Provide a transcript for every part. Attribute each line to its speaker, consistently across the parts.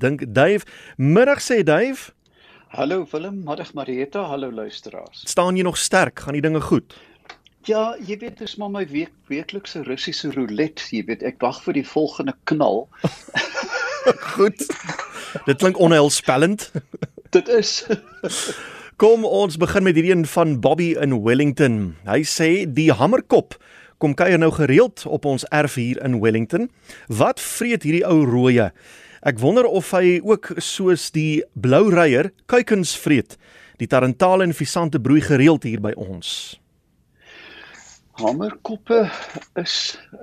Speaker 1: dink Dave. Middag sê Dave.
Speaker 2: Hallo Willem, middag Marieta, hallo luisteraars.
Speaker 1: Staan jy nog sterk? Gaan die dinge goed?
Speaker 2: Ja, jy weet dis maar my week weeklikse Russiese roulette, jy weet ek wag vir die volgende knal.
Speaker 1: goed. Dit klink onheilspellend.
Speaker 2: Dit is.
Speaker 1: Kom ons begin met hierdie een van Bobby in Wellington. Hy sê die hamerkop kom kuier nou gereeld op ons erf hier in Wellington. Wat vreet hierdie ou rooie? Ek wonder of hy ook soos die blou reier kuikens vreet. Die tarantale en visante broei gereeld hier by ons.
Speaker 2: Hamerkoppe is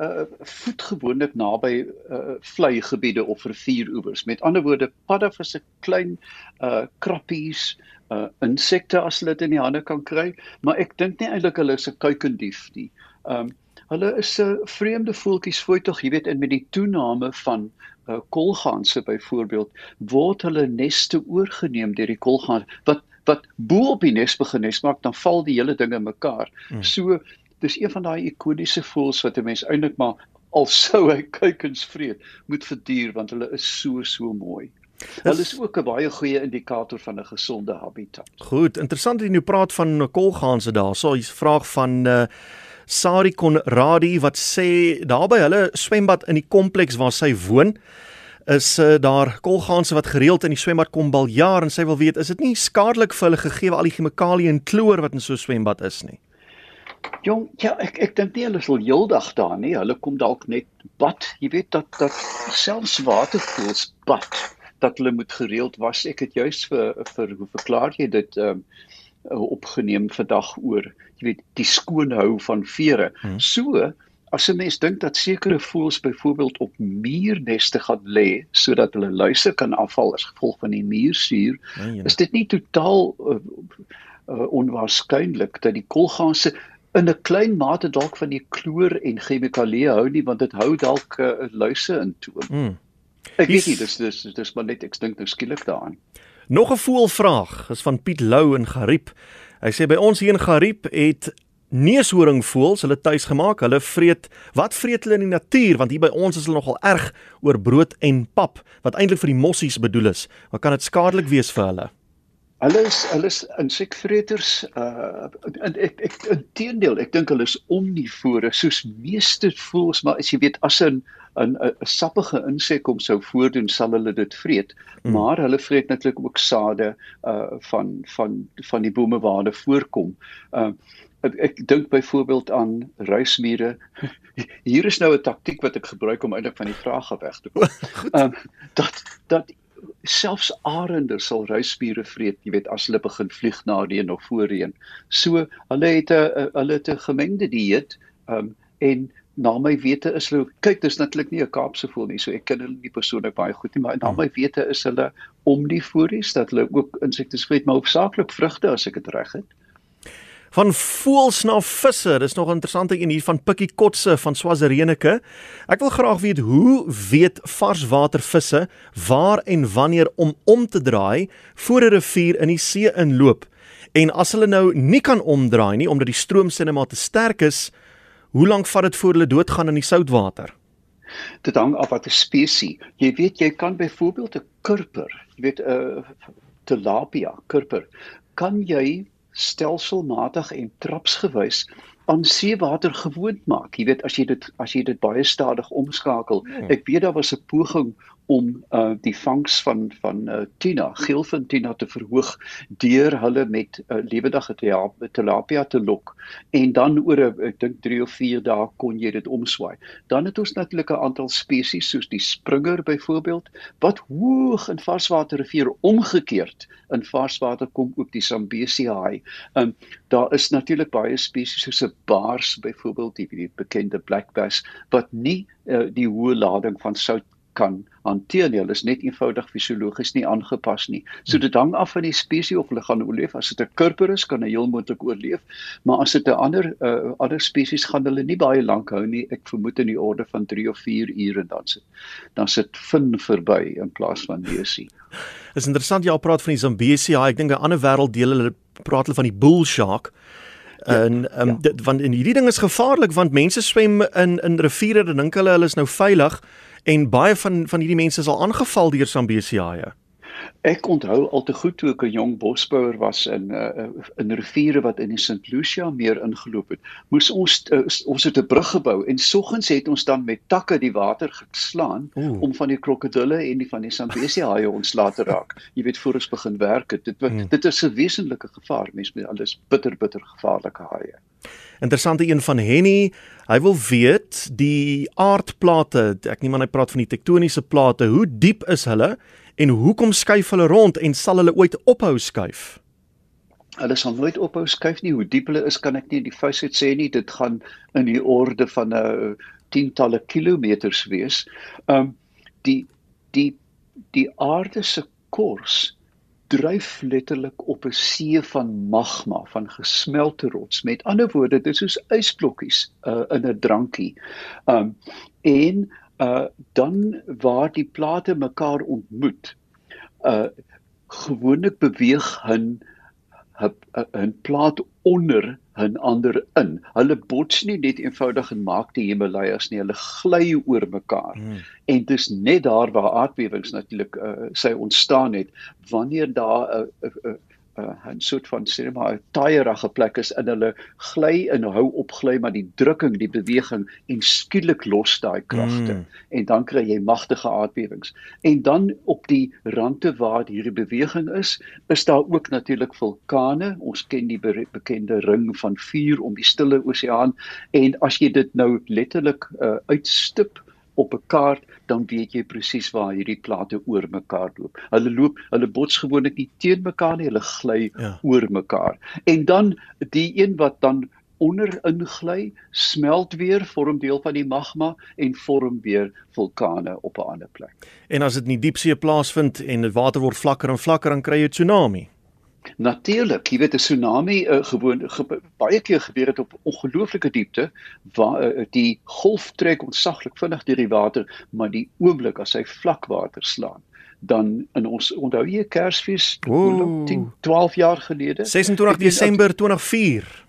Speaker 2: uh voetgewoonlik naby uh vlei gebiede of rivieroewers. Met ander woorde, paddavisse klein uh krappies, uh insekte as hulle dit in die hande kan kry, maar ek dink nie eintlik hulle is 'n kuikendief nie. Um hulle is 'n vreemde voeltjies voet tog, jy weet, in met die toename van uh, kolganse byvoorbeeld word hulle neste oorgeneem deur die kolgaan wat wat bo op die nes begin nes maak dan val die hele ding in mekaar. Hmm. So dis een van daai ikoniese voels wat 'n mens eintlik maar al sou hy kuikens vreet moet verduur want hulle is so so mooi. Hulle is ook 'n baie goeie indikator van 'n gesonde habitat.
Speaker 1: Goed, interessant dat jy nou praat van kolgaanse daar. So 'n vraag van uh Sari Konradi wat sê daar by hulle swembad in die kompleks waar sy woon is uh, daar kolgaanse wat gereeld in die swembad kom baljaar en sy wil weet is dit nie skadelik vir hulle gegee al die chemikalieë en kloor wat in so 'n swembad is nie.
Speaker 2: Jong, ja, ek ek dink nie hulle sal heeldag daar nie. Hulle kom dalk net bad. Jy weet dat dat selfs watervoels bad dat hulle moet gereeld was. Ek het juis vir vir hoe verklaar jy dit ehm um, opgeneem vandag oor jy weet die skoon hou van vere. Hmm. So as 'n mens dink dat sekere voëls byvoorbeeld op muurneste gaan lê sodat hulle luise kan afval as gevolg van die muursuur, nee, is dit nie totaal uh, uh, onwaarskynlik dat die kolgaanse in 'n klein mate dalk van die kloor en chemikalieë hou nie want dit hou dalk uh, luise in toon. Hmm. Ek weet nie dis dis dis maar net ek dink nou skielik daaraan.
Speaker 1: Nog 'n voelvraag is van Piet Lou in Gariep. Hy sê by ons hier in Gariep het neushoringvoëls hulle tuis gemaak. Hulle vreet wat vreet hulle in die natuur want hier by ons is hulle nogal erg oor brood en pap wat eintlik vir die mossies bedoel is. Maar kan dit skadelik wees vir hulle?
Speaker 2: Hulle is hulle is insekvreters uh ek ek inteendeel ek dink hulle is omnivore soos meeste voëls maar as jy weet as 'n 'n 'n sappige insek kom sou voordoen sal hulle dit vreet hmm. maar hulle vreet natuurlik ook sade uh van van van die bome waar hulle voorkom. Uh ek, ek dink byvoorbeeld aan ruismure. Hier is nou 'n taktik wat ek gebruik om eintlik van die vraag af weg te kom. Um dat dat selfs arende sal ruisspiere vreet, jy weet as hulle begin vlieg na reën of voor reën. So hulle het 'n hulle het 'n gemengde dieet um en na my wete is hulle kyk dis natuurlik nie 'n Kaapse voel nie so ek ken hulle nie persoonlik baie goed nie maar na my wete is hulle omnivories dat hulle ook insekte vreet maar hoofsaaklik vrugte as ek dit reg het.
Speaker 1: Van voëls na visse, dis nog 'n interessante een hier van Pikkie Kotse van Swazirenike. Ek wil graag weet hoe weet varswatervisse waar en wanneer om om te draai voor 'n rivier in die see inloop? En as hulle nou nie kan omdraai nie omdat die stroomsinema te sterk is, hoe lank vat dit voor hulle doodgaan in die soutwater?
Speaker 2: Dit hang af wat 'n spesies. Jy weet jy kan byvoorbeeld 'n kurper, jy weet 'n uh, tilapia kurper, kan jy stelselmatig en trapsgewys aan seewater gewoond maak. Jy weet as jy dit as jy dit baie stadig omskakel. Hmm. Ek weet daar was 'n poging om uh die vangs van van uh tuna, geelvin tuna te verhoog deur hulle met uh, lewendige tilapia te lok en dan oor 'n ek dink 3 of 4 dae kon jy dit omswaai. Dan het ons natuurlik 'n aantal spesies soos die springer byvoorbeeld wat hoog in varswater rivier omgekeerd in varswater kom ook die Zambesi haai. Um daar is natuurlik baie spesies soos 'n baars byvoorbeeld die, die bekende black bass wat nie uh, die hoë lading van sout kan hanteer nie. Hulle is net eenvoudig fisiologies nie aangepas nie. So dit hang af van die spesies of hulle gaan oorleef. As dit 'n kurper is, kan hy heel moontlik oorleef, maar as dit 'n ander uh, ander spesies gaan hulle nie baie lank hou nie. Ek vermoed in die orde van 3 of 4 ure dan sit dan sit fin verby in plaas van neusie.
Speaker 1: Dis interessant jy al praat van die Zambesi. Ja, ek dink 'n ander wêrelddele hulle praat hulle van die bull shark. Ja, en um, ja. dit want in hierdie ding is gevaarlik want mense swem in in riviere en dink hulle hulle is nou veilig en baie van van hierdie mense is al aangeval deur Zambesi haie.
Speaker 2: Ek onthou al te goed toe ek 'n jong bosbouer was in uh, in riviere wat in die St Lucia meer ingeloop het. Moes ons uh, ons het 'n brug gebou en soggens het ons dan met takke die water geslaan Oeh. om van die krokodille en die van die Zambesi haie ontslae te raak. Jy weet voor ons begin werk het. Dit hmm. dit is 'n wesenlike gevaar. Mense met alles bitter bitter gevaarlike haie.
Speaker 1: Interessante een van Henny. Hy wil weet die aardplate, ek neem aan hy praat van die tektoniese plate, hoe diep is hulle en hoekom skuif hulle rond en sal hulle ooit ophou skuif?
Speaker 2: Hulle sal nooit ophou skuif nie. Hoe diep hulle is kan ek nie die fousheid sê nie. Dit gaan in die orde van 'n uh, tientalle kilometers wees. Um die die die aarde se kors dryf letterlik op 'n see van magma, van gesmelte rots. Met ander woorde, dit is soos ysblokkies uh, in 'n drankie. Um en uh dan waar die plate mekaar ontmoet uh gewoonlik beweeg 'n 'n plaat onder 'n ander in. Hulle bots nie net eenvoudig en maak die Himalajas nie, hulle gly oor mekaar. Hmm. En dis net daar waar aardbewings natuurlik uh, sy ontstaan het wanneer daar 'n uh, uh, uh, uh, 'n soort van sê maar 'n taaierige plek is in hulle gly en hou op gly maar die drukking, die beweging en skielik los daai kragte mm. en dan kry jy magtige aardbewings. En dan op die rande waar hierdie beweging is, is daar ook natuurlik vulkane. Ons ken die be bekende ring van vuur om die stille oseaan en as jy dit nou letterlik uh, uitstip op 'n kaart, dan weet jy presies waar hierdie plate oor mekaar loop. Hulle loop, hulle bots gewoonlik nie teen mekaar nie, hulle gly ja. oor mekaar. En dan die een wat dan onder ingly, smelt weer, vorm deel van die magma en vorm weer vulkane op 'n ander plek.
Speaker 1: En as dit in die diepsee plaasvind en die water word vlakker en vlakker, dan kry jy 'n tsunami.
Speaker 2: Natuurlik, jy weet 'n tsunami uh, gewoon ge, baie keer gebeur het op ongelooflike diepte waar uh, die golf trek ontsaglik vinnig deur die water, maar die oomblik as hy vlakwater slaan, dan in ons onthou jy Kersfees 10 12 jaar gelede
Speaker 1: 26 Desember 2004.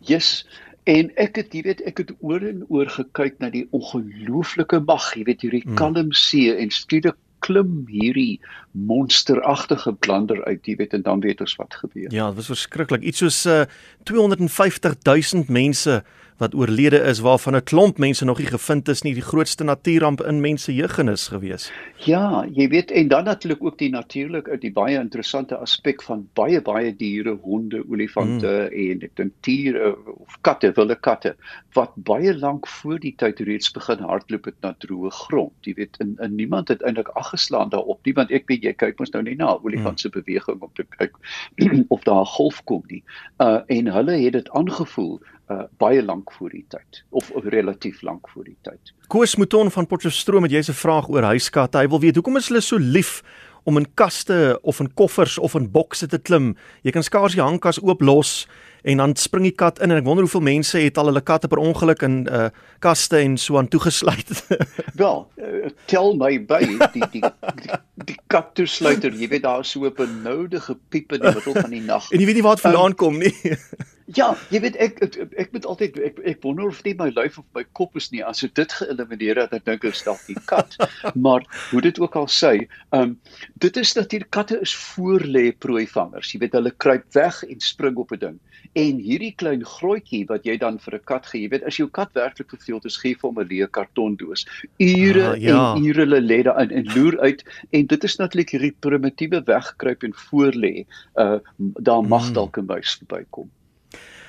Speaker 2: Yes, en ek het jy weet ek het oor en oor gekyk na die ongelooflike mag, jy weet hierdie hmm. kalm see en skielik klim hierdie monsteragtige blander uit, jy weet en dan weet ons wat gebeur.
Speaker 1: Ja, dit was verskriklik. Iets soos uh, 250 000 mense wat oorlede is waarvan 'n klomp mense nog nie gevind is nie, die grootste natuurramp in mense jeugenis gewees.
Speaker 2: Ja, jy weet en dan natuurlik ook die natuurlik uit die baie interessante aspek van baie baie diere, honde, olifante mm. en ek dink diere of katte, wilde katte wat baie lank voor die tyd reeds begin hardloop het na droë grond. Jy weet en, en niemand het eintlik aggeslaan daarop nie want ek weet jy kyk mos nou net na olifant se mm. beweging om te kyk of daar 'n golf kom nie. Uh en hulle het dit aangevoel uh, baie lank voor die tyd of, of relatief lank voor die tyd.
Speaker 1: Koos Mouton van Potchefstroom het jy 'n vraag oor huiskatte. Hy wil weet hoekom is hulle so lief om in kaste of in koffers of in bokse te klim? Jy kan skaars die hangkas oop los en dan spring die kat in en ek wonder hoeveel mense het al hulle katte per ongeluk in uh kaste en so aan toegesluit.
Speaker 2: Wel, uh, tel my by die die die, die kat toesluiter. Jy weet daar is so 'n benoude gepiep in die middel van die nag.
Speaker 1: en jy weet nie waar dit vandaan um, kom nie.
Speaker 2: ja, jy weet ek ek, ek moet altyd ek ek wonder of dit my lyf of my kop is nie as so dit geëlimineer het ek dink is dalk die kat. maar hoe dit ook al sê, um dit is dat hier katte is voorlê prooivangers. Jy weet hulle kruip weg en spring op 'n ding en hierdie klein grootjie wat jy dan vir 'n kat gee, jy weet as jou kat werklik verveeld is, gee vir hom 'n leë kartondoos. Ure ah, ja. en ure hulle lê daar in en loer uit en dit is natuurlik hierdie primitiewe wegkruip en voorlê. Uh daar mag mm. dalk 'n muis verbykom.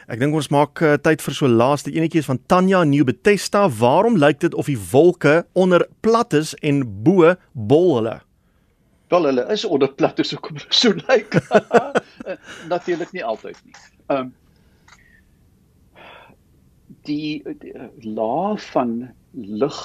Speaker 1: Ek dink ons maak uh, tyd vir so laaste enetjie van Tanya New Bethesda. Waarom lyk dit of die wolke onder plat is en bo bol hulle?
Speaker 2: Wel hulle is onder plat, so kom hulle so lyk. Natuurlik nie altyd nie. Ehm um, die, die laag van lig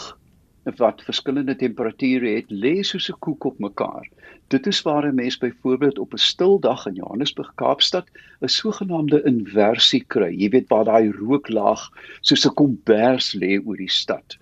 Speaker 2: wat verskillende temperature het, lê soos 'n koek op mekaar. Dit is waar 'n mens byvoorbeeld op 'n stil dag in Johannesburg, Kaapstad, 'n sogenaamde inversie kry. Jy weet waar daai rooklaag soos 'n kombers lê oor die stad.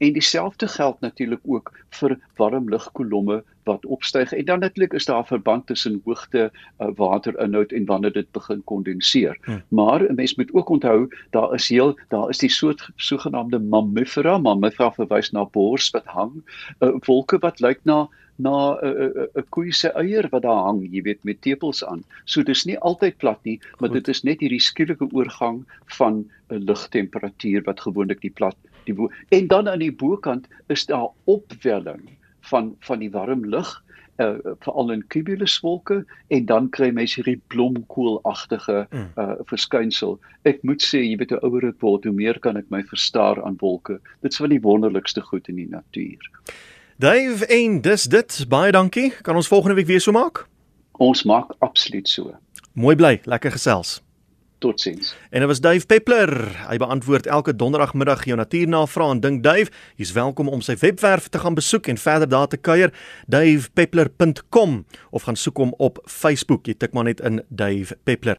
Speaker 2: En dieselfde geld natuurlik ook vir warm lugkolomme wat opstyg. En dan natuurlik is daar 'n verband tussen hoogte uh, waterinhoud en wanneer dit begin kondenseer. Hmm. Maar 'n mens moet ook onthou daar is heel daar is die soort sogenaamde mammifera, mammifera verwys na bors wat hang, uh, wolke wat lyk na na 'n uh, 'n uh, uh, koei se eier wat daar hang, jy weet, met tepels aan. So dis nie altyd plat nie, maar Goed. dit is net hierdie skielike oorgang van 'n uh, lugtemperatuur wat gewoonlik die plat die en dan aan die bokant is daar opwelling van van die warm lug uh, veral in cumuluswolke en dan kry mens hierdie blomkoolagtige uh, verskynsel. Ek moet sê, jy weet hoe ouer ek word, hoe meer kan ek my verstaar aan wolke. Dit is van die wonderlikste goed in die natuur.
Speaker 1: Dave en dis dit. Baie dankie. Kan ons volgende week weer so maak?
Speaker 2: Ons maak absoluut so.
Speaker 1: Mooi bly, lekker gesels.
Speaker 2: Totsiens.
Speaker 1: En dit was Dave Peppler. Hy beantwoord elke donderdagmiddag jou natuurnavrae en dink Dave, jy's welkom om sy webwerf te gaan besoek en verder daar te kuier, davepeppler.com of gaan soek hom op Facebook. Jy tik maar net in Dave Peppler.